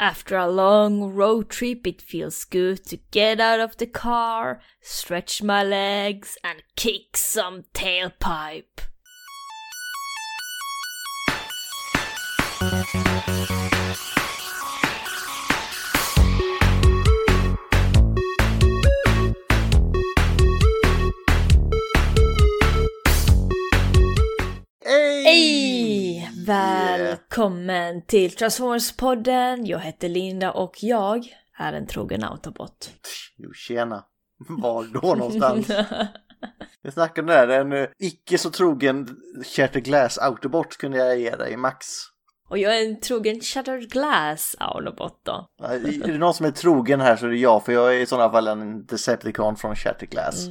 After a long road trip, it feels good to get out of the car, stretch my legs, and kick some tailpipe. Hej! Hej! Välkommen till Transformers-podden. Jag heter Linda och jag är en trogen autobot. Jo, tjena. Var då någonstans? Jag snackade där, en eh, icke så trogen Shattered Glass Autobot kunde jag ge dig, Max. och jag är en trogen Shattered Glass autobot då. Är det någon som är trogen här så är det jag, för jag är i sådana fall en Decepticon från Shattered Glass.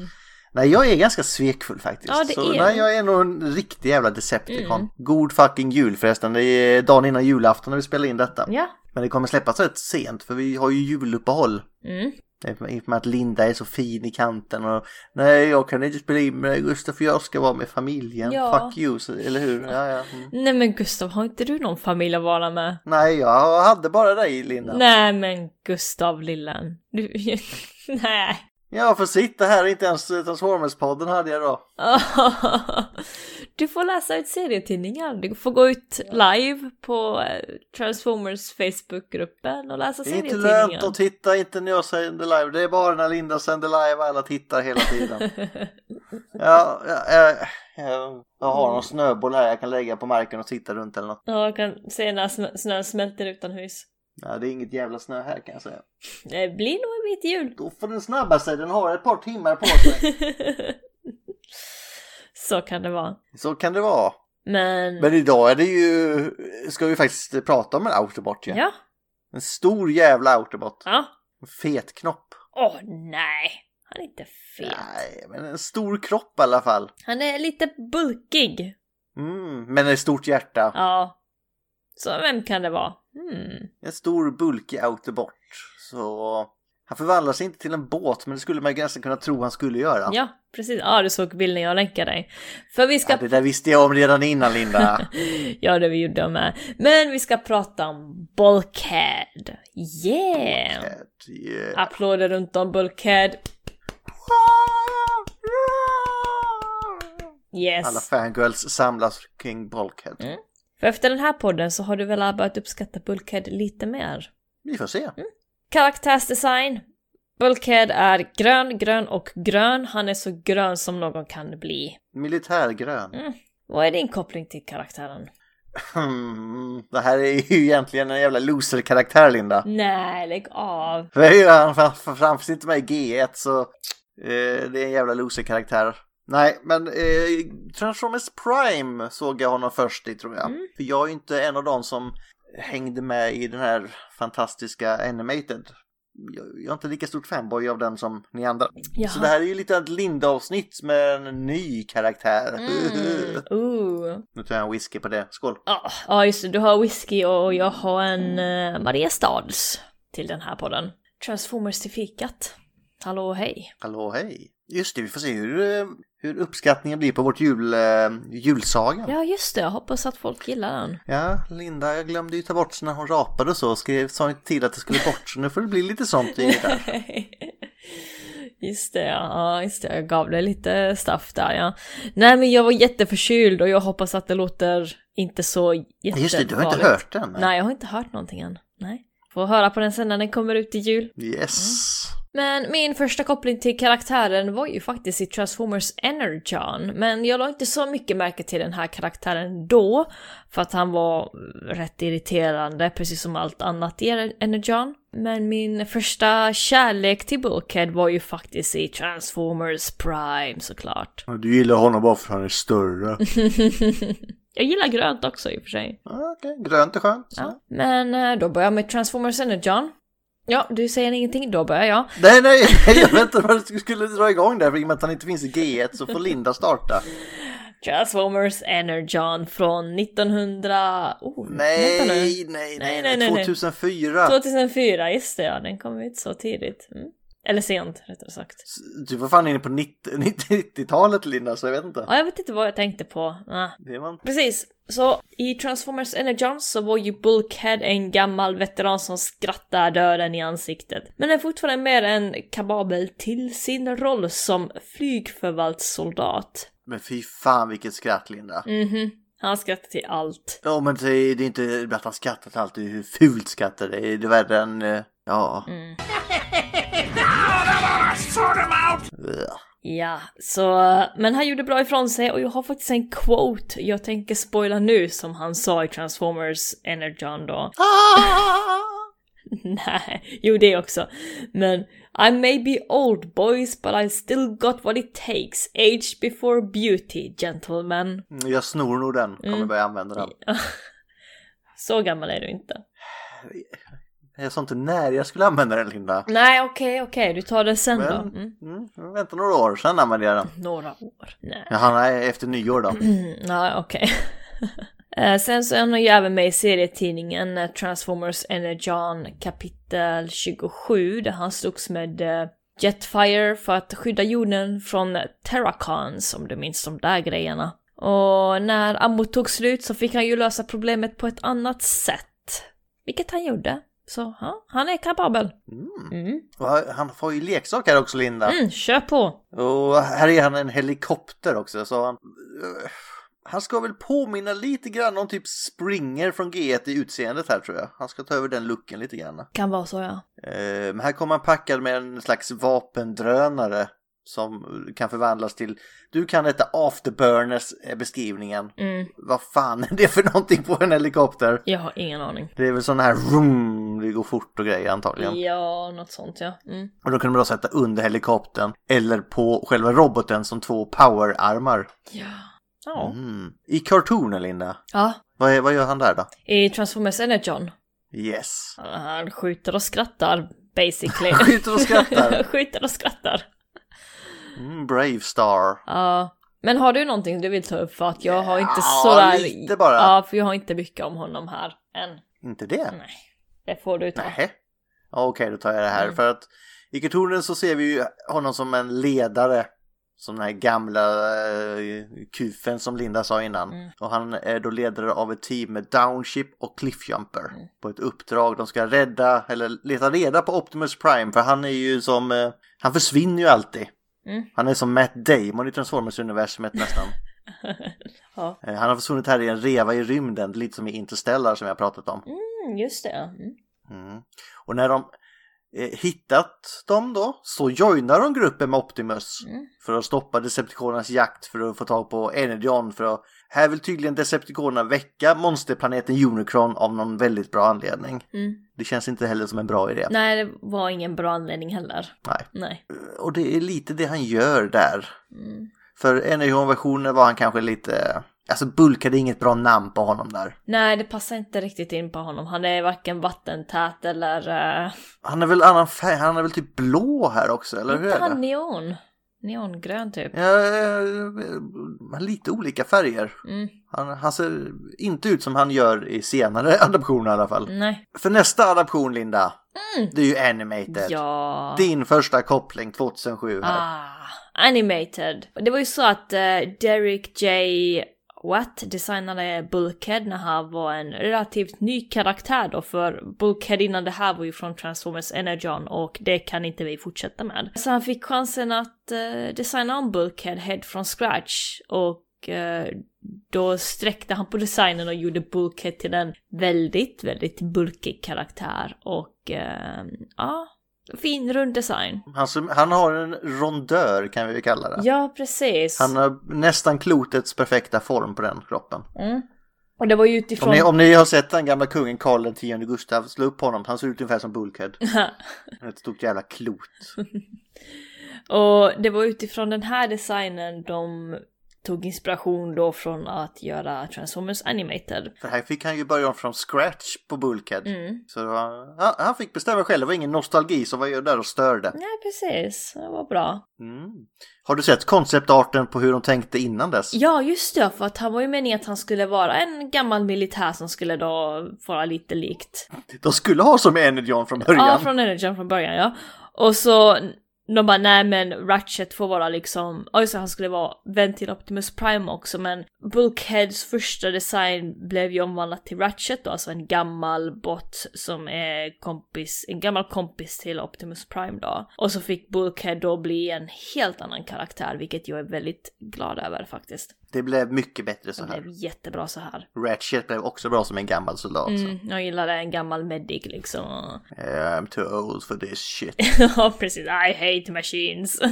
Nej, jag är ganska svekfull faktiskt. Ja, det så, är nej, jag är nog en riktig jävla Decepticon. Mm. God fucking jul förresten. Det är dagen innan julafton när vi spelar in detta. Ja. Men det kommer släppas rätt sent för vi har ju juluppehåll. Mm. I och med att Linda är så fin i kanten och nej jag kan inte spela in med Gustav för jag ska vara med familjen. Ja. Fuck you, eller hur? Ja, ja. Mm. Nej men Gustav, har inte du någon familj att vara med? Nej jag hade bara dig Linda. Nej men Gustav lillen. Du... Nej. Jag får sitta här, inte ens Transformers-podden hade jag då. Du får läsa ut serietidningar. Du får gå ut live på eh, Transformers Facebookgruppen och läsa Det är inte serietidningar. lönt att titta, inte när jag sänder live. Det är bara när Linda sänder live alla tittar hela tiden. ja, ja, ja, ja, jag har någon snöboll här jag kan lägga på marken och titta runt eller något. Ja, jag kan se när snön smälter utomhus. Ja, det är inget jävla snö här kan jag säga. Det blir nog vit jul. Då får den snabba sig, den har ett par timmar på sig. Så kan det vara. Så kan det vara. Men... Men idag är det ju, ska vi faktiskt prata om en autobot ja. Ja. En stor jävla autobot. Ja. En fet knopp. Åh nej. Han är inte fet. Nej, men en stor kropp i alla fall. Han är lite bulkig. Mm, men ett stort hjärta. Ja. Så vem kan det vara? Hmm. En stor bulkig autobot. Så han förvandlar sig inte till en båt, men det skulle man ju nästan kunna tro han skulle göra. Ja, precis. Ja, du såg bilden jag länkade dig. För vi ska... Ja, det där visste jag om redan innan Linda. ja, det vi gjorde med. Men vi ska prata om Bulkhead. Yeah! Yeah. Applåder runt om Bulkhead. Yes. Alla fangirls samlas kring Bulkhead. Mm. För efter den här podden så har du väl börjat uppskatta Bulkhead lite mer? Vi får se. Mm. Karaktärsdesign. Bulkhead är grön, grön och grön. Han är så grön som någon kan bli. Militärgrön. Mm. Vad är din koppling till karaktären? Hmm, det här är ju egentligen en jävla loser-karaktär Linda. Nej, lägg av. För han fram- framförs inte med i G1 så eh, det är en jävla loser-karaktär. Nej, men eh, Transformers Prime såg jag honom först i tror jag. Mm. För jag är ju inte en av dem som hängde med i den här fantastiska Animated. Jag, jag är inte lika stort fanboy av den som ni andra. Jaha. Så det här är ju lite ett Linda-avsnitt med en ny karaktär. Mm. Ooh. nu tar jag en whisky på det. Skål! Ja, ja, just det. Du har whisky och jag har en uh, Mariestads till den här podden. Transformers till fikat. Hallå hej. Hallå hej! Just det, vi får se hur, eh, hur uppskattningen blir på vårt jul, eh, julsaga. Ja, just det. Jag hoppas att folk gillar den. Ja, Linda, jag glömde ju ta bort så när hon rapade och så, skrev, sa inte till att det skulle bort, så nu får det bli lite sånt i det där. Just det, ja. just det. Jag gav dig lite stuff där, ja. Nej, men jag var jätteförkyld och jag hoppas att det låter inte så jättefarligt. Just det, du har inte hört den? Nej, jag har inte hört någonting än. Nej. Får höra på den sen när den kommer ut i jul. Yes. Men min första koppling till karaktären var ju faktiskt i Transformers Energon, men jag la inte så mycket märke till den här karaktären då, för att han var rätt irriterande, precis som allt annat i Energon. Men min första kärlek till Bulkhead var ju faktiskt i Transformers Prime såklart. Du gillar honom bara för att han är större. jag gillar grönt också i och för sig. Okej, grönt är skönt. Ja. Men eh, då börjar jag med Transformers Energon. Ja, du säger ingenting, då börjar jag. Nej, nej, nej, jag vet inte vad du skulle dra igång där, för i och med att han inte finns i G1 så får Linda starta. Transformers Energon från 1900... Oh, Nej, nej, nej, nej, nej. 2004. 2004, just det ja, den kom ut så tidigt. Mm. Eller sent, rättare sagt. Du var fan inne på 90 90-talet Linda, så jag vet inte. Ja, jag vet inte vad jag tänkte på. Ah. Det var... Precis. Så i Transformers Energon så var ju Bulkhead en gammal veteran som skrattar döden i ansiktet. Men är fortfarande mer än kapabel till sin roll som flygförvaltssoldat. Men fy fan vilket skratt Linda. Mhm. Han skrattar till allt. Ja men det är, det är inte att han skrattar till allt, det är hur fult skrattar det är. Det är värre än, eh, ja. Mm. Ugh. Ja, så, men han gjorde bra ifrån sig och jag har faktiskt en quote jag tänker spoila nu som han sa i Transformers Energon då. Ah! Nej, jo det också. Men I may be old boys but I still got what it takes. Age before beauty, gentlemen. Mm, Jag snor nog den, kommer Mm. börja använda den. Så gammal är du inte. Jag sa inte när jag skulle använda den Linda. Nej, okej, okej, du tar det sen då. Men, Mm. mm, jag väntar några år, sen använder jag den. Några år. Nej. Jaha, nej, efter nyår då. Mm, nej, okej. Eh, Sen så är han ju även med i serietidningen eh, Transformers Energon kapitel 27 där han slogs med eh, Jetfire för att skydda jorden från Terracons om du minns de där grejerna. Och när ammo tog slut så fick han ju lösa problemet på ett annat sätt. Vilket han gjorde. Så ja, han är kapabel. Mm. Mm. Han får ju leksak här också Linda. Mm, kör på! Och här är han en helikopter också så han... Han ska väl påminna lite grann om typ Springer från G1 i utseendet här tror jag. Han ska ta över den looken lite grann. Kan vara så ja. Eh, Men här kommer han packad med en slags vapendrönare som kan förvandlas till... Du kan detta afterburners är beskrivningen. Mm, Vad fan är det för någonting på en helikopter? jag har ingen aning. Det är väl sån här vroom, det går fort och grejer antagligen. Ja, något sånt ja. Mm. Och då kan man då sätta under helikoptern eller på själva roboten som två powerarmar. Ja. Ja. Mm. I cartoonen Linda, Ja, vad, är, vad gör han där då? i Transformers Energon. Yes. Han skjuter och skrattar, basically. Skjuter och skrattar. skjuter och skrattar. Mm, Brave Star. Ja. Men har du någonting du vill ta upp? För att jag har inte Ja, sådär... lite bara. Ja, för jag har inte mycket om honom här än. Inte det? Nej. Det får du ta. Nej. Ja, Okej, då tar jag det här. Mm. För att i cartoonen så ser vi ju honom som en ledare. Som den här gamla uh, kufen som Linda sa innan. Mm. Och han är då ledare av ett team med Downship och Cliffjumper. Mm. På ett uppdrag. De ska rädda, eller leta reda på Optimus Prime. För han är ju som, eh, han försvinner ju alltid. Mm. Han är som Matt Damon i Transformers-universumet nästan. ja. Eh, Han har försvunnit här i en reva i rymden, lite som i Interstellar som jag pratat om. Mm, just det. Mm. Mm. Och när de hittat dem då så joinar de gruppen med Optimus Mm. för att stoppa Decepticonernas jakt för att få tag på Energon för att här vill tydligen Decepticonerna väcka monsterplaneten Unicron av någon väldigt bra anledning. Mm. Det känns inte heller som en bra idé. Nej, det var ingen bra anledning heller. Nej. Nej. Och det är lite det han gör där. Mm. För Energon-versionen var han kanske lite... Alltså Bulk hade inget bra namn på honom där. Nej, det passar inte riktigt in på honom. Han är varken vattentät eller... Uh, Han är väl annan färg, han är väl typ blå här också, eller hur är han det? neon? Neongrön typ. Ja, lite olika färger. Mm. Han, han ser inte ut som han gör i senare adaptioner i alla fall. Nej. För nästa adaption, Linda, Mm. det är ju Animated. Ja. Din första koppling 2007 här. Ah, animated. Det var ju så att eh, Derek J. Watt designade Bulkhead när han var en relativt ny karaktär då, för Bulkhead innan det här var ju från Transformers Energon och det kan inte vi fortsätta med. Så han fick chansen att eh, designa om Bulkhead head från scratch och eh, då sträckte han på designen och gjorde Bulkhead till en väldigt, väldigt bulkig karaktär och eh, ja, fin rund design. Han, som- han har en rondör kan vi kalla det. Ja, precis. Han har nästan klotets perfekta form på den kroppen. Mm. Och det var ju Om utifrån... ni, om ni har sett den gamla kungen Karl X Gustav, slå upp honom. Han ser ut ungefär som Bulkhead. Ett stort jävla klot. och det var utifrån den här designen de tog inspiration då från att göra Transformers Animated. För här fick han ju börja om från scratch på Bulkhead. Mm. Så han, han fick bestämma själv, det var ingen nostalgi som var där och störde. Nej, precis. Det var bra. Mm. Har du sett konceptarten på hur de tänkte innan dess? Ja, just det, för att han var ju meningen att han skulle vara en gammal militär som skulle då vara lite likt. De skulle ha som Energon från början. Ja, från Energon från början, ja. Och så de bara nej men Ratchet får vara liksom, oj så han skulle vara vän till Optimus Prime också men Bulkheads första design blev ju omvandlat till Ratchet då, alltså en gammal bot som är kompis, en gammal kompis till Optimus Prime då. Och så fick Bulkhead då bli en helt annan karaktär vilket jag är väldigt glad över faktiskt. Det blev mycket bättre så Det här. blev jättebra så här. Ratchet blev också bra som en gammal soldat. Mm, jag gillade en gammal medic liksom. I'm too old for this shit. Ja precis, I hate machines.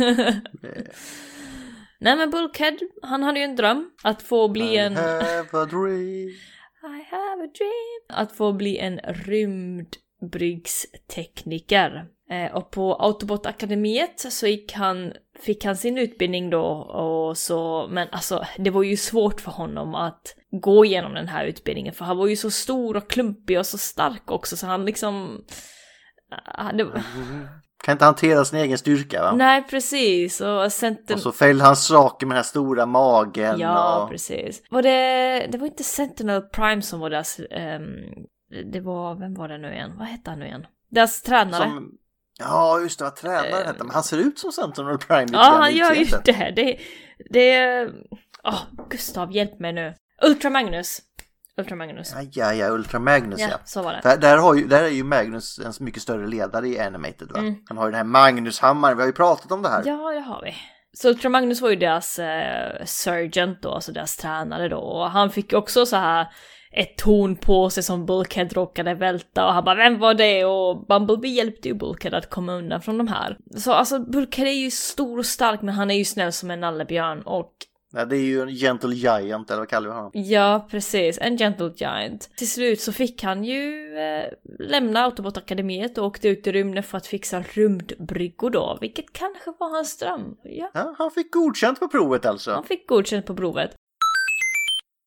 Nej men Bulkhead, han hade ju en dröm att få bli I en... have a dream. I have a dream. Att få bli en rymdbryggstekniker. Eh, och på Autobotakademiet så han, fick han sin utbildning då och så, men alltså det var ju svårt för honom att gå igenom den här utbildningen för han var ju så stor och klumpig och så stark också så han liksom... ah, Det, Kan inte hantera sin egen styrka va? nej precis, och Sentinel... Och så fällde han saker med den här stora magen. Ja, och... precis. Var det, det var inte Sentinel Prime som var deras, ehm, det var, vem var det nu igen? Vad hette han nu igen? Deras tränare. Som... Ja, just det, vad tränaren hette. Men han ser ut som Sentinel Prime lite ja, han gör ju det. Det, det, åh, Gustav, hjälp mig nu. Ultra Magnus. Ultra Magnus. Ja, ja, ja, Ultra Magnus ja. Ja, så var det. Där, där, har ju, där är ju Magnus en mycket större ledare i Animated va? Mm. Han har ju den här Magnus-hammaren, vi har ju pratat om det här. Ja, det har vi. Så Ultra Magnus var ju deras eh, sergeant då, alltså deras tränare då. Och han fick också så här ett torn på sig som Bulkhead råkade välta och han bara vem var det? Och Bumblebee hjälpte ju Bulkhead att komma undan från de här. Så alltså Bulkhead är ju stor och stark men han är ju snäll som en nallebjörn och Ja, det är ju en Gentle Giant, eller vad kallar vi honom? Ja, precis. En Gentle Giant. Till slut så fick han ju eh, lämna Autobotakademiet och åkte ut i rymden för att fixa rymdbryggor då, vilket kanske var hans dröm. Ja, Ja, han fick godkänt på provet alltså. han fick godkänt på provet.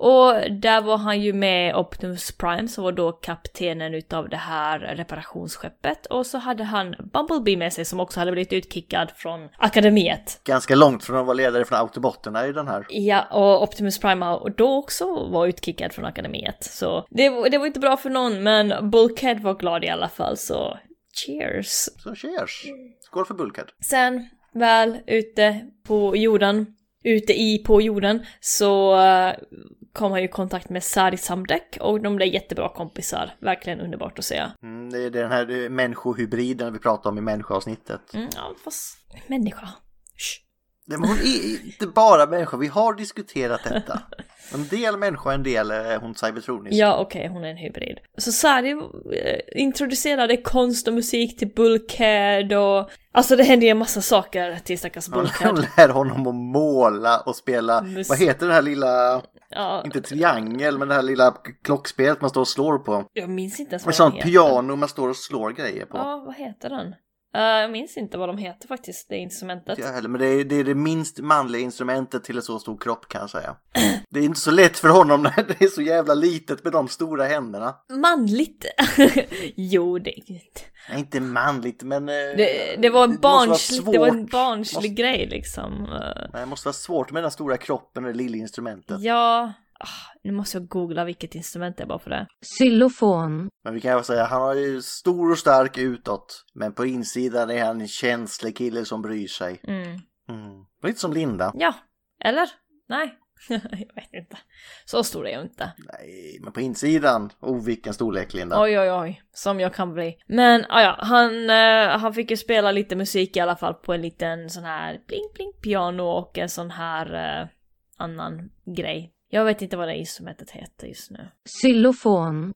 Och där var han ju med Optimus Prime som var då kaptenen utav det här reparationsskeppet och så hade han Bumblebee med sig som också hade blivit utkickad från akademiet. Ganska långt från att vara ledare från Autobotterna i den här. Ja, och Optimus Prime har då också var utkickad från akademiet. Så det, var- det var inte bra för någon, men Bulkhead var glad i alla fall, så cheers. Så cheers! Skål för Bulkhead. Sen, väl ute på jorden, ute i på jorden, så eh, kom han ju i kontakt med Sari Samdek och de blev jättebra kompisar. Verkligen underbart att se. Mm, det är den här människohybriden vi pratade om i människoavsnittet. Mm, ja, fast människa. Shh. Nej, men hon är inte bara människa, vi har diskuterat detta. En del människa, en del är hon cybertronisk. Ja, okej, hon är en hybrid. Så Sari eh, introducerade konst och musik till Bulkhead och... Alltså det hände ju en massa saker till stackars Bulkhead. hon lär honom att måla och spela, Mus- vad heter den här lilla, Ja, inte triangel, men det här lilla klockspelet man står och slår på. jag minns inte ens Ett vad de sånt heter. piano man står och slår grejer på. Ja, vad heter den? Eh, jag minns inte vad de heter faktiskt, det instrumentet. Inte jag heller, men det är, det är det minst manliga instrumentet till en så stor kropp kan jag säga. Det är inte så lätt för honom när det är så jävla litet med de stora händerna. Manligt! jo, det är inte... Nej, inte manligt, men... eh, Det, det var en vara barnslig, det var en barnslig Måste- grej liksom. Nej, Det måste vara svårt med den stora kroppen och det lilla instrumentet. Ja, nu måste jag googla vilket instrument det är bara för det. Xylofon. Men vi kan ju säga han har ju stor och stark utåt. Men på insidan är han en känslig kille som bryr sig. Mm. Mm. Lite som Linda. Ja, eller? Nej, jag vet inte. Så stor är jag inte. Nej, men på insidan. Oh, vilken storlek Linda. Oj, oj, oj, som jag kan bli. Men ah, ja, han, eh, han fick ju spela lite musik i alla fall på en liten sån här bling bling piano och en sån här eh, annan grej. Jag vet inte vad det instrumentet heter just nu. Xylofon.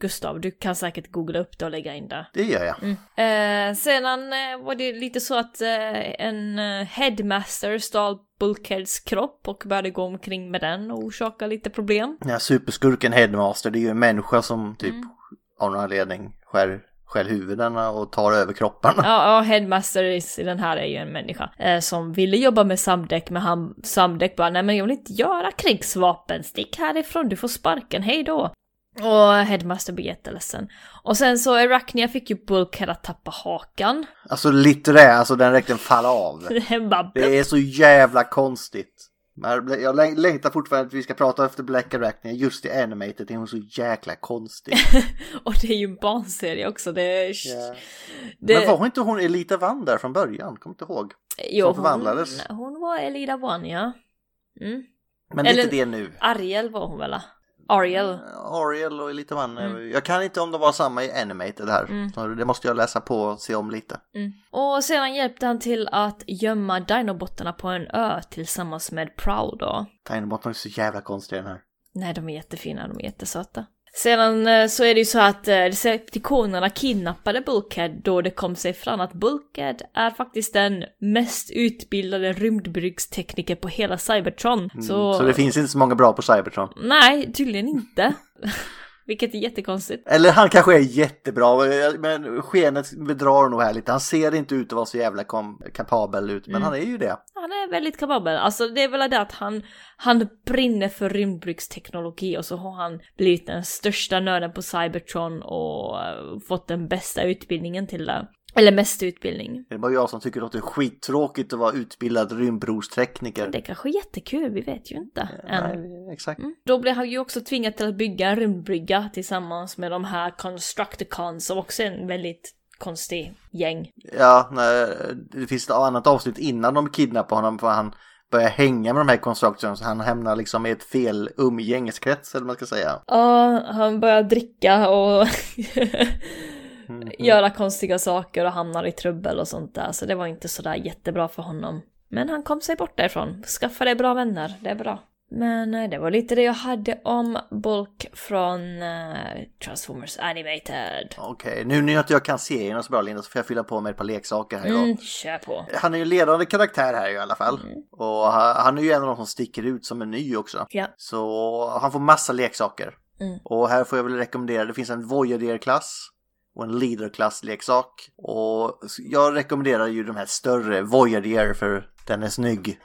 Gustav, du kan säkert googla upp det och lägga in det. Det gör jag. Mm. Eh, sedan eh, var det lite så att eh, en eh, headmaster stal Bulkheads kropp och började gå omkring med den och orsaka lite problem. Här superskurken Headmaster, det är ju en människa som typ Mm. av någon anledning skär, skär huvudena och tar över kropparna. Ja, ja headmaster i den här är ju en människa eh, som ville jobba med Samdek men han, Samdek bara nej men jag vill inte göra krigsvapen, stick härifrån, du får sparken, hej då. Och headmaster blir jätteledsen. Och sen så Arachnia fick ju Bulkhead att tappa hakan. Alltså litterärt, alltså den räckte falla av. Det är så jävla konstigt. Jag läng- längtar fortfarande att vi ska prata efter Black Arachnia. Just i Animated är hon så jäkla konstig. Och det är ju en barnserie också. Det. Ja. det... Men var hon inte hon Elita Van där från början? Kommer inte ihåg. jo, som förvandlades? Hon, hon var Elida One, ja. Mm. Men det är Eller- inte det nu. Ariel var hon väl? Ariel. Ariel och Elita Van. Mm. Jag kan inte om de var samma i Animated här. Mm. Det måste jag läsa på och se om lite. Mm. Och sedan hjälpte han till att gömma dinobottarna på en ö tillsammans med Proud då. Dinobot är så jävla konstig den här. Nej, de är jättefina, de är jättesöta. Sedan eh, så är det ju så att eh, Decepticonerna kidnappade Bulkhead då det kom sig fram att Bulkhead är faktiskt den mest utbildade rymdbryggstekniker på hela Cybertron. Mm. Så... Så det finns inte så många bra på Cybertron. Nej, tydligen inte. Vilket är jättekonstigt. Eller han kanske är jättebra, men skenet bedrar nog här lite. Han ser inte ut att vara så jävla kom- kapabel ut, men Mm. han är ju det. Han är väldigt kapabel. Alltså det är väl det att han, han brinner för rymdbryggsteknologi och så har han blivit den största nörden på Cybertron och eh, fått den bästa utbildningen till det. Eller mest utbildning. Det är bara jag som tycker att det är skittråkigt att vara utbildad rymdbrorstekniker. Det är kanske är jättekul, vi vet ju inte än. Nej, exakt. Mm. Då blev han ju också tvingad till att bygga en rymdbrygga tillsammans med de här Constructicons som också är en väldigt konstig gäng. Ja, nej, det finns ett annat avsnitt innan de kidnappar honom för han börjar hänga med de här constructions. Han hamnar liksom i ett fel umgängeskrets eller vad man ska säga. Ja, han börjar dricka och Mhm. göra konstiga saker och hamnar i trubbel och sånt där. Så det var inte sådär jättebra för honom. Men han kom sig bort därifrån. Skaffade bra vänner, det är bra. Men eh, det var lite det jag hade om Bulk från eh, Transformers Animated. Okej, nu när jag kan serierna så bra Linda så får jag fylla på med ett par leksaker här idag. Mm, kör på. Han är ju ledande karaktär här i alla fall. Mm. Och han är ju en av de som sticker ut som är ny också. Ja. Så han får massa leksaker. Mm. Och här får jag väl rekommendera, det finns en Voyager-klass och en Leader-klass-leksak. Och jag rekommenderar ju de här större Voyager för den är snygg.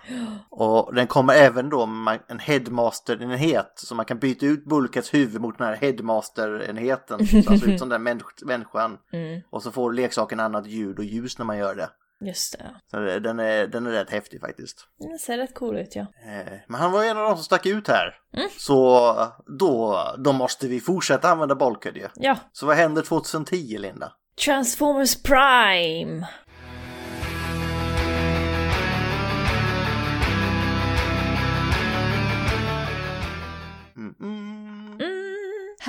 Och den kommer även då med en Headmaster-enhet så man kan byta ut Bulkets huvud mot den här Headmaster-enheten. Så han ser ut som den människ- människan. Mm, Och så får leksaken annat ljud och ljus när man gör det. Just det. Så det- den är, den är rätt häftig faktiskt. Det ser rätt cool ut ja. Eh, Men han var en av de som stack ut här. Mm. Så då, då måste vi fortsätta använda ju. Ja. Så vad händer 2010 Linda? Transformers Prime!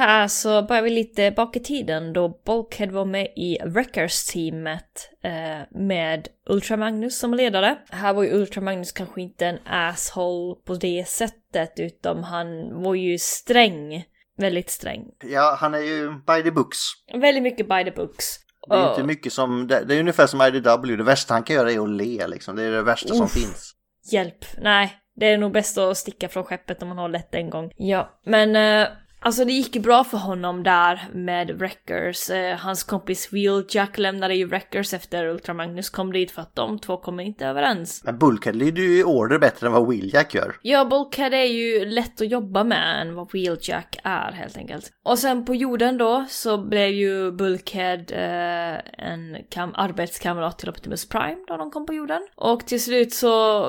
Här så börjar vi lite bak i tiden då Bulkhead var med i Wreckers-teamet eh, med Ultra Magnus som ledare. Här var ju Ultra Magnus kanske inte en asshole på det sättet utan han var ju sträng. Väldigt sträng. Ja, han är ju by the books. Väldigt mycket by the books. Det är Och- inte mycket som, det, det är ungefär som IDW, det värsta han kan göra är att le liksom. Det är det värsta som Uff. finns. Hjälp. Nej, det är nog bäst att sticka från skeppet om man har lätt en gång. Ja, men eh, alltså det gick ju bra för honom där med Wreckers. Eh, hans kompis Wheeljack lämnade ju Wreckers efter Ultra Magnus kom dit för att de två kommer inte överens. Men Bulkhead lyder ju i order bättre än vad Wheeljack gör. Ja, Bulkhead är ju lätt att jobba med än vad Wheeljack är helt enkelt. Och sen på jorden då så blev ju Bulkhead eh, en kam- arbetskamrat till Optimus Prime då de kom på jorden. Och till slut så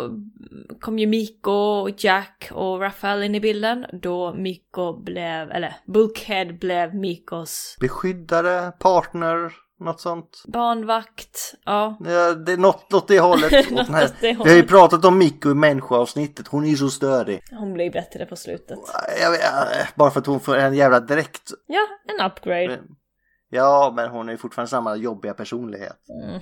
kom ju Miko och Jack och Raphael in i bilden då Miko blev, eller Bulkhead blev Mikos Beskyddare, partner, något sånt. barnvakt. Ja. Ja, det är något åt det hållet. Åt här. Vi har ju pratat om Mikko i människoavsnittet, hon är ju så störig. Hon blev bättre på slutet. Jag vet, äh, bara för att hon får en jävla dräkt. Ja, en upgrade. Ja, men hon är ju fortfarande samma jobbiga personlighet. Mm.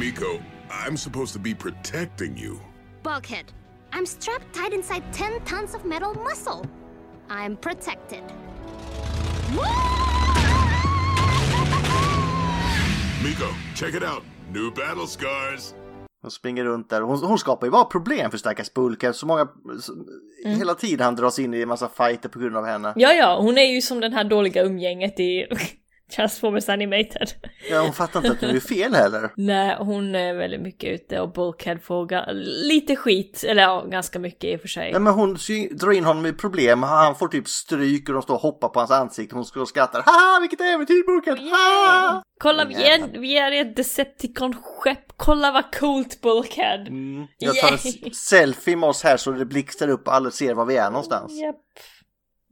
Miko, I'm supposed to be protecting you. Bulkhead. I'm strapped tight inside 10 tons of metal muscle. I'm protected. Miko, check it out. New battle scars. Hon springer runt där. Hon, hon skapar ju bara problem för stackars Bulkhead. Så många... Så, Hela tiden han dras in i en massa fighter på grund av henne. Ja, ja, hon är ju som den här dåliga umgänget i Transformers Animated. Ja, hon fattar inte att det är fel heller. Nej, hon är väldigt mycket ute och Bulkhead får lite skit, eller ja, ganska mycket i och för sig. Nej men hon drar in honom i problem, han får typ stryk och de står och hoppar på hans ansikte, hon står och skrattar. Haha, vilket äventyr Bulkhead! Ha! Kolla, vi är, vi är ett Decepticon-skepp, kolla vad coolt Bulkhead! Mm. Jag tar en Yay. s- selfie med oss här så det blixtrar upp och alla ser var vi är någonstans. Japp.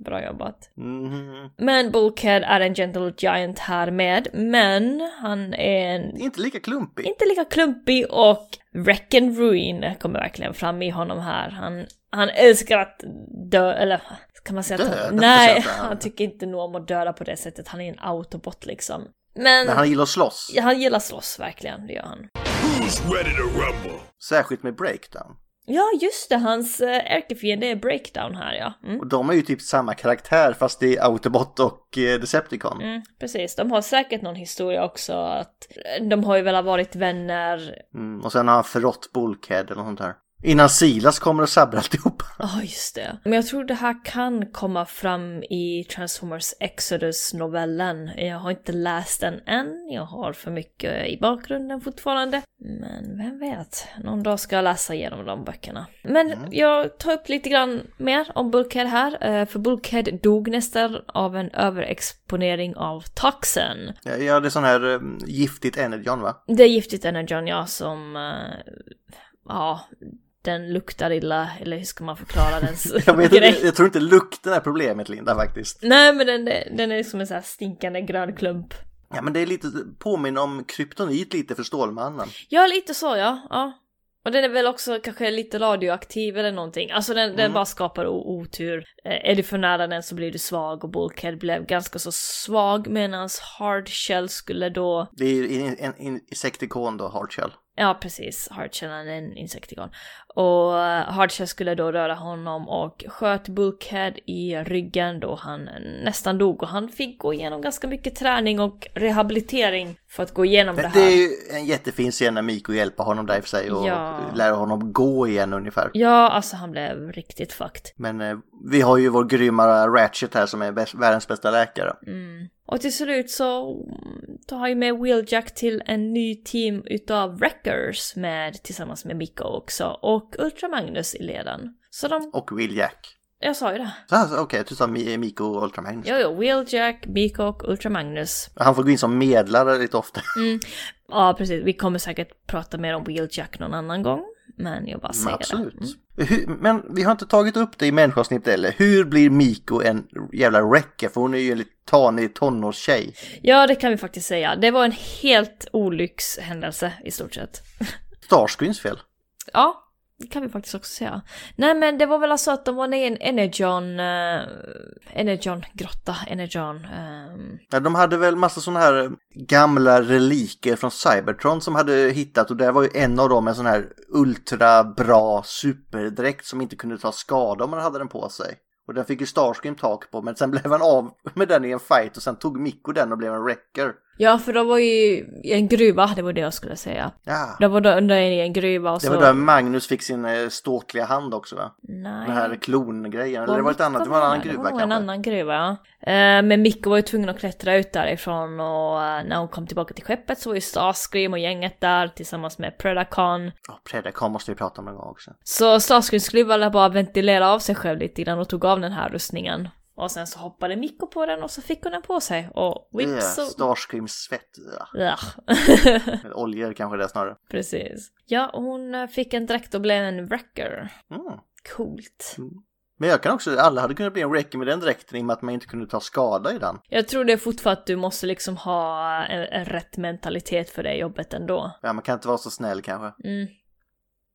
Bra jobbat. Mhm. Men Bulkhead är en Gentle Giant här med, men han är en Inte lika klumpig. inte lika klumpig och Wreck and Ruin kommer verkligen fram i honom här. Han, han älskar att dö, eller kan man säga att Döda, han, Nej, han tycker inte nog om att döda på det sättet. Han är en autobot liksom. Men, Men han gillar att slåss. ja, han gillar slåss verkligen, det gör han. Who's ready to rumble? Särskilt med breakdown. Ja, just det, hans äh, ärkefiende är Breakdown här ja. Mm. Och de är ju typ samma karaktär fast det är Autobot och eh, Decepticon. Mm, precis, de har säkert någon historia också att de har ju väl varit vänner. Mm. Och sen har han förrått Bulkhead eller något sånt här. Innan Silas kommer och sabbar alltihop. Ja, just det. Men jag tror det här kan komma fram i Transformers Exodus-novellen. Jag har inte läst den än, jag har för mycket i bakgrunden fortfarande. Men vem vet, någon dag ska jag läsa igenom de böckerna. Men jag tar upp lite grann mer om Bulkhead här, eh, för Bulkhead dog nästan av en överexponering av toxin. Ja, Ja, det är sån här eh, giftigt Energon va? Det är giftigt energon, ja, som... eh, ja, den luktar illa, eller hur ska man förklara dens Jag, vet, grej? jag tror inte lukten är problemet Linda faktiskt. Nej men den, den är som en sån här stinkande grön klump. Ja men det är lite påminner om kryptonit lite för Stålmannen. Ja lite så ja, ja. Och den är väl också kanske lite radioaktiv eller någonting. Alltså den, den bara skapar otur. Eh, är du för nära den så blir du svag och Bulkhead blev ganska så svag medan Hardshell skulle då Det är en, en, en insektikon då, Hardshell. Ja, precis. Hardshell är en insektikon. Och eh, Hardshell skulle då röra honom och sköt Bulkhead i ryggen då han nästan dog. Och han fick gå igenom ganska mycket träning och rehabilitering för att gå igenom det Men här. det är ju en jättefin scen när Miko hjälper honom där i och för sig och Ja. lär honom gå igen ungefär. Ja, alltså han blev riktigt fucked. Men eh, vi har ju vår grymma Ratchet här som är bäst, världens bästa läkare. Mm. Och till slut så tar han ju med Wheeljack till en ny team utav Wreckers med, tillsammans med Miko också och Ultra Magnus i leden. Så de, Och Will Jack. jag sa ju det. Här, Okej, du sa Mi- Miko och Ultraman. Jo, jo, Wheeljack, Miko och Ultra Magnus. Han får gå in som medlare lite ofta. Ja, precis. Vi kommer säkert prata mer om Wheeljack någon annan gång. Men jag bara Men säger absolut. det. Mm. Hur, men vi har inte tagit upp det i människoavsnitt eller Hur blir Miko en jävla wrecker? För hon är ju en lite tanig tonårstjej. Ja, det kan vi faktiskt säga. Det var en helt olyckshändelse i stort sett. Starscreens fel. Ja, det kan vi faktiskt också säga. Nej, men det var väl alltså att de var nere i en Energon... Uh, Energon-grotta. Energon... ehm, Ja, de hade väl massa sådana här gamla reliker från Cybertron som hade hittat och där var ju en av dem en sån här ultra bra superdräkt som inte kunde ta skada om man hade den på sig. Och den fick ju Starscream tak på men sen blev han av med den i en fight och sen tog Mikko den och blev en wrecker. Ja, för de var ju i en gruva, det var det jag skulle säga. Ja, De var då under i en gruva och det så... var där Magnus fick sin eh, ståtliga hand också va? Nej. Den här klongrejen, eller det var ett annat, det var en annan det? gruva Det var kanske. en annan gruva, ja. Eh, Men Mikko var ju tvungen att klättra ut därifrån och eh, när hon kom tillbaka till skeppet så var ju Starscream och gänget där tillsammans med Predacon. Oh, Predacon måste vi prata om någon gång också. Så Starscream skulle väl bara ventilera av sig själv lite grann och tog av den här rustningen. Och sen så hoppade Mikko på den och så fick hon den på sig och Yeah, whips så... Starscreams svett. Ja. Oljor kanske det är snarare. Precis. Ja, hon eh, fick en dräkt och blev en wrecker. Mm. Coolt. Men jag kan också, alla hade kunnat bli en wrecker med den dräkten i och med att man inte kunde ta skada i den. Jag tror det är fortfarande att du måste liksom ha en, en rätt mentalitet för det jobbet ändå. Ja, man kan inte vara så snäll kanske. Mm.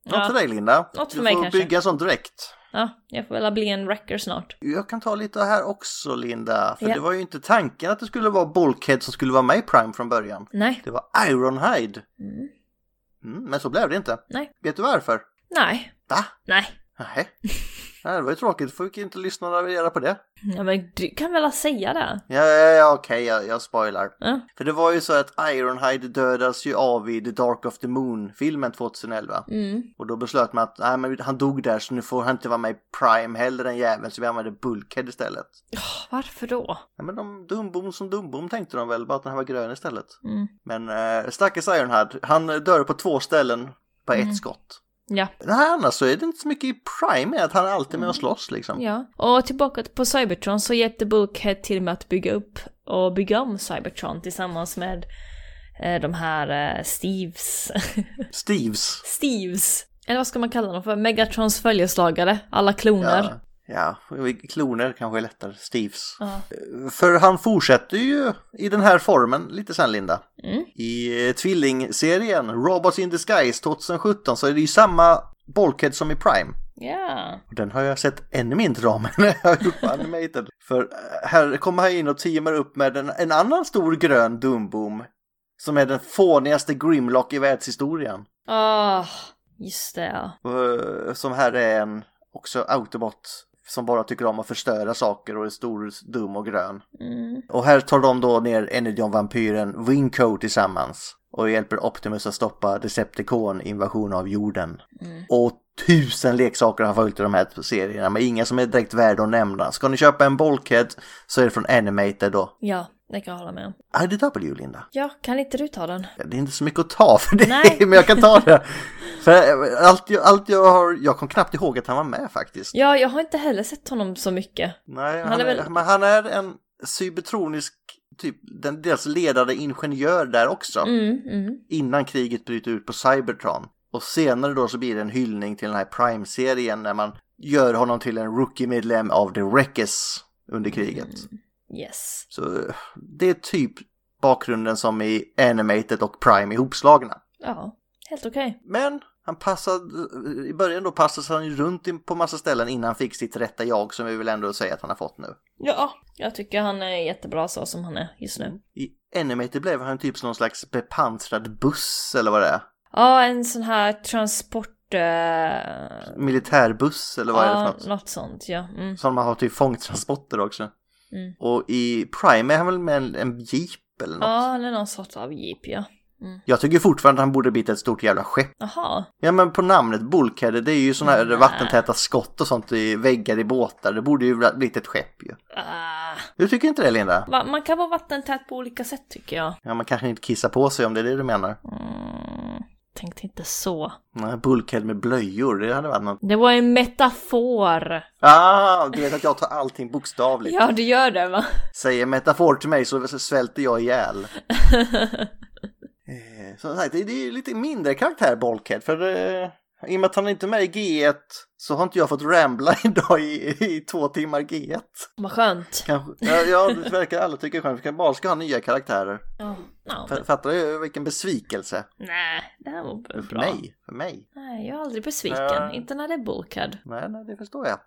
Något Ja. för dig Linda. Något för du mig får kanske. bygga en sån dräkt. Ja, jag får väl bli en wrecker snart. Jag kan ta lite här också Linda. För Ja. det var ju inte tanken att det skulle vara Bulkhead som skulle vara med i Prime från början. Nej. Det var Ironhide. Mm. Mm, men så blev det inte. Nej. Vet du varför? Nej. Va? Nej. Nej. Nej, det var ju tråkigt, får vi inte lyssna reda på det. Ja, men du kan väl säga det? Ja, ja, ja okej, jag, jag spoilar. Ja. För det var ju så att Ironhide dödas ju av i The Dark of the Moon-filmen 2011. Mm. Och då beslöt man att nej, men han dog där så nu får han inte vara med i Prime heller den jäveln så vi använder Bulkhead istället. Åh, Varför då? Ja, men de dumbom som dumbom tänkte de väl, bara att den här var grön istället. Mm. Men äh, stackars Ironhide, han eh, dör på två ställen på Mm. ett skott. Ja. Nej, annars så är det inte så mycket i Prime med att han är alltid med och slåss liksom. Ja, och tillbaka på Cybertron så hjälpte Bulkhead till med att bygga upp och bygga om Cybertron tillsammans med eh, de här eh, Steves. Steves. Steves! Eller vad ska man kalla dem för? Megatrons följeslagare, alla kloner. Ja, ja, kloner kanske är lättare. Steves. Ja. För han fortsätter ju i den här formen lite sen Linda. Mm. I eh, tvillingserien Robots in Disguise 2017 så är det ju samma Bulkhead som i Prime. Ja. Och Den har jag sett ännu mindre om än jag har gjort på Animated. För eh, här kommer han in och teamar upp med en, en annan stor grön Dumboom. Som är den fånigaste Grimlock i världshistorien. Ah, just det ja. Som här är en också Autobot som bara tycker om att förstöra saker och är stor, dum och grön. Mm. Och här tar de då ner Energon-vampyren Winco tillsammans och hjälper Optimus att stoppa Decepticon-invasion av jorden. Och tusen leksaker har följt i de här serierna, men inga som är direkt värda att nämna. Ska ni köpa en Bulkhead så är det från Animated då. Ja, det kan jag hålla med om. IDW, Linda. Ja, kan inte du ta den? Det är inte så mycket att ta för det, Nej. men jag kan ta det. För allt, jag- allt jag har, jag kom knappt ihåg att han var med faktiskt. Ja, jag har inte heller sett honom så mycket. Nej, Han han, är väl- men han är en cybertronisk, typ, den, deras ledande ingenjör där också. Mm, mm. Innan kriget bryter ut på Cybertron. Och senare då så blir det en hyllning till den här Prime-serien när man gör honom till en rookie-medlem av The Wreckers under kriget. Yes. Så det är typ bakgrunden som i Animated och Prime ihopslagna. Ja, helt okej. Men han passade, i början då passade han ju runt på massa ställen innan han fick sitt rätta jag som vi vill ändå säga att han har fått nu. Ja, jag tycker han är jättebra så som han är just nu. I Animated blev han typ som någon slags bepansrad buss eller vad det är. Ja, en sån här transport... eh, Militärbuss eller vad är det för ja, något? något sånt, ja. Mm. Som man har typ fångtransporter också. Mm. Och i Prime är han väl med en, en jeep eller något. Ja, eller någon sort av jeep, ja. Jag tycker fortfarande att han borde blivit ett stort jävla skepp. Jaha. Ja men på namnet Bulkhead, det är ju sådana här Nej. vattentäta skott och sånt i väggar i båtar. Det borde ju blivit ett skepp ju. Ah. Du tycker inte det Linda? Va- Man kan vara vattentät på olika sätt tycker jag. Ja man kanske inte kissar på sig om det är det du menar. Mm, tänkte inte så. Nej, Bulkhead med blöjor, det hade varit något. Det var en metafor. Ah, du vet att jag tar allting bokstavligt. Ja, du gör det va? Säger metafor till mig så svälter jag ihjäl. Eh, Som sagt, det är ju lite mindre karaktär Bulkhead för eh, i och med att han inte är med i G1 så har inte jag fått rambla idag i, i två timmar G1. Vad skönt. Kanske, ja, ja, det verkar alla tycka är skönt. Vi bara ska ha nya karaktärer. Ja, F- Fattar du vilken besvikelse? nej, det här var b- För bra. mig. För mig. Nej, jag är aldrig besviken. Ja. Inte när det är Bulkhead. Nej, nej, det förstår jag.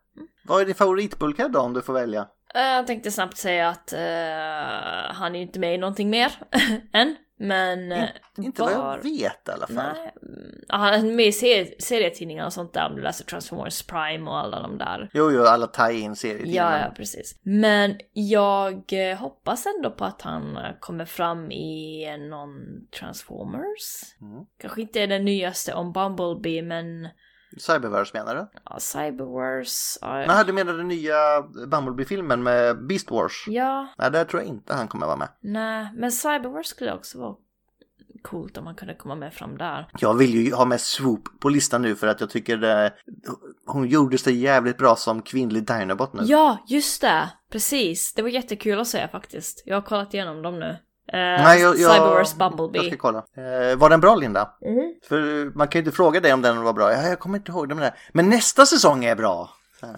Vad är din favoritbulkhead då om du får välja? Eh, Jag tänkte snabbt säga att eh, han är inte med i någonting mer än. Men... eh, Inte vad var- jag vet i alla fall. Nej, han är med i serie, serietidningar och sånt där om du läser Transformers Prime och alla de där. Jo, jo, alla tie-in serietidningar. Ja, ja, precis. Men jag eh, hoppas ändå på att han eh, kommer fram i någon Transformers. Mm. Kanske inte den nyaste om Bumblebee, men Cyberverse menar du? ja, Cyberwars. Ja, Nej, du menar den nya Bumblebee-filmen med Beast Wars? ja, Nej, där tror jag inte han kommer vara med. nej, men Cyberwars skulle också vara coolt om han kunde komma med fram där. Jag vill ju ha med Swoop på listan nu för att jag tycker det, hon gjorde sig jävligt bra som kvinnlig Dinobot nu. Ja, just det! Precis. Det var jättekul att se faktiskt. Jag har kollat igenom dem nu. Eh, Nej, jag, jag, Cyberwars Bumblebee. Jag ska kolla. Eh, var den bra Linda? Mhm. För man kan ju inte fråga dig om den var bra. Ja, jag kommer inte ihåg den där. Men nästa säsong är bra.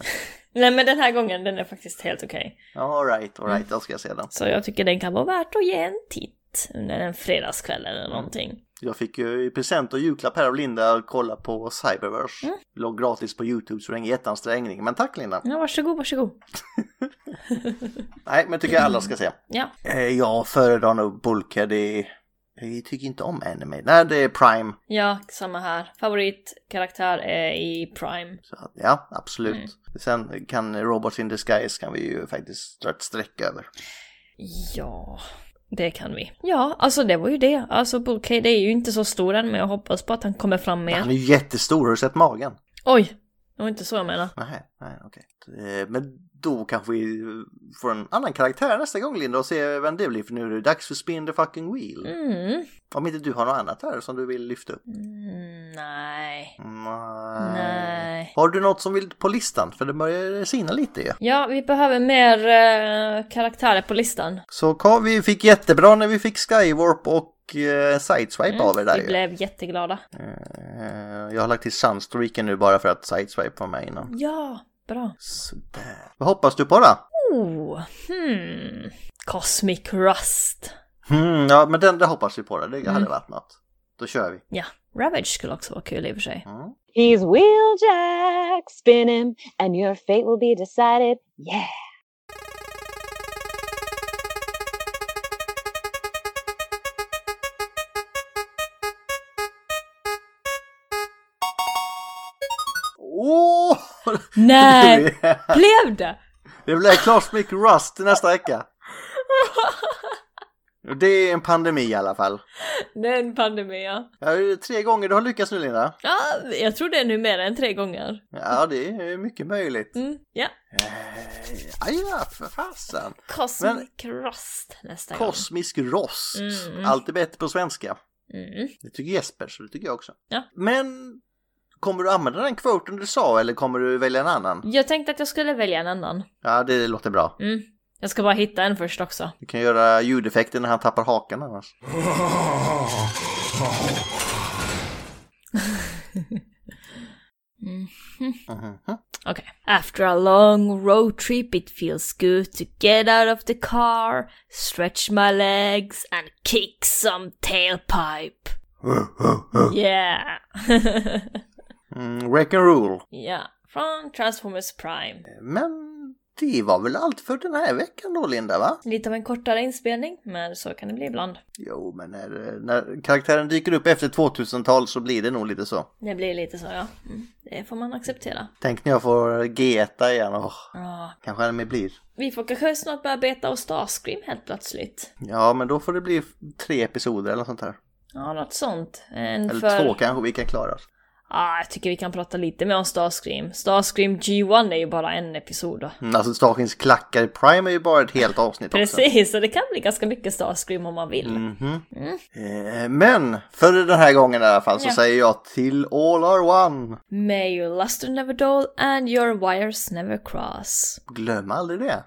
Nej men den här gången den är faktiskt helt okej. Ja, all right, all Mm. då ska jag se den. Så jag tycker den kan vara värt att ge en titt under en fredagskväll eller någonting. Jag fick ju i present och julklapp här av Linda att kolla på Cyberverse. Mm. Låg gratis på YouTube så det är ingen jätteansträngning. Men tack Linda. Ja, varsågod, varsågod. Nej, men tycker jag alla ska se. Ja. Eh, jag föredrar nog Bulkhead i, Jag tycker inte om anime. Nej, det är Prime. Ja, samma här. Favoritkaraktär är i Prime. Så, ja, absolut. Mm. Sen kan Robots in Disguise kan vi ju faktiskt dra ett streck över. Ja, det kan vi. Ja, alltså det var ju det. Alltså Bouquet är ju inte så stor än, men jag hoppas på att han kommer fram mer. Han är jättestor, har du sett magen? Oj! Det var inte så jag menar. Nej, nej, okej. Eh, Men då kanske vi får en annan karaktär nästa gång Linda och se vem det blir för nu är det dags för Spin the fucking wheel. Mm. Om inte du har något annat här som du vill lyfta upp? Mm, nej. Nej. Nej. Har du något som vill på listan? För det börjar sina lite ju. Ja, vi behöver mer eh, karaktärer på listan. Så vi fick jättebra när vi fick Skywarp och eh, Sideswipe av er där Mm, vi ju. blev jätteglada. Eh, jag har lagt till Sunstreaken nu bara för att Sideswipe var med innan. Ja, bra. Sådär. Vad hoppas du på då? Oh, hmm. Cosmic Rust. Hmm, ja, men den, det hoppas vi på. Det, det Mm. hade varit något. Då kör vi. Ja, Ravage skulle också vara kul i och för sig. Mm. He's wheeljack, spin him, and your fate will be decided. Yeah. Åh! Nej! Blev det? det blir Cosmic Rust nästa vecka. Det är en pandemi i alla fall. Det är en pandemi, ja. Ja, tre gånger du har lyckats nu Linda. Ja, jag tror det är nu mer än tre gånger. Ja, det är mycket möjligt. Mm, ja. Eh, ja, för fasen. Cosmic Rust nästa gång. Kosmisk rost. Mm. Allt är bättre på svenska. Mm. Det tycker Jesper, så det tycker jag också. Ja. Men kommer du använda den kvoten du sa eller kommer du välja en annan? Jag tänkte att jag skulle välja en annan. Ja, det låter bra. Mm. Jag ska bara hitta en först också. Du kan göra ljudeffekter när han tappar hakan annars. Mhm. Okay. After a long road trip, it feels good to get out of the car, stretch my legs, and kick some tailpipe. Yeah! Mm, wreck and rule. ja, från Transformers Prime. Men det var väl allt för den här veckan då Linda va? Lite av en kortare inspelning, men så kan det bli ibland. Jo, men när, när karaktären dyker upp efter 2000-tal så blir det nog lite så. Det blir lite så, ja. Mm. Det får man acceptera. Tänk när jag får G1 igen. Ja. kanske anime blir. Vi får kanske snart börja beta och Starscream helt plötsligt. Ja, men då får det bli tre episoder eller något sånt här. Ja, något sånt. En Eller för... två kanske vi kan klara. Ja, jag tycker vi kan prata lite mer om Starscream. Starscream G1 är ju bara en episod då. Mm, Alltså Starkins klackar i Prime är ju bara ett helt avsnitt också. Precis, så det kan bli ganska mycket Starscream om man vill. Mhm. Eh, Men för den här gången i alla fall så Ja. säger jag till all are one. May your luster never dull and your wires never cross. Glöm aldrig det.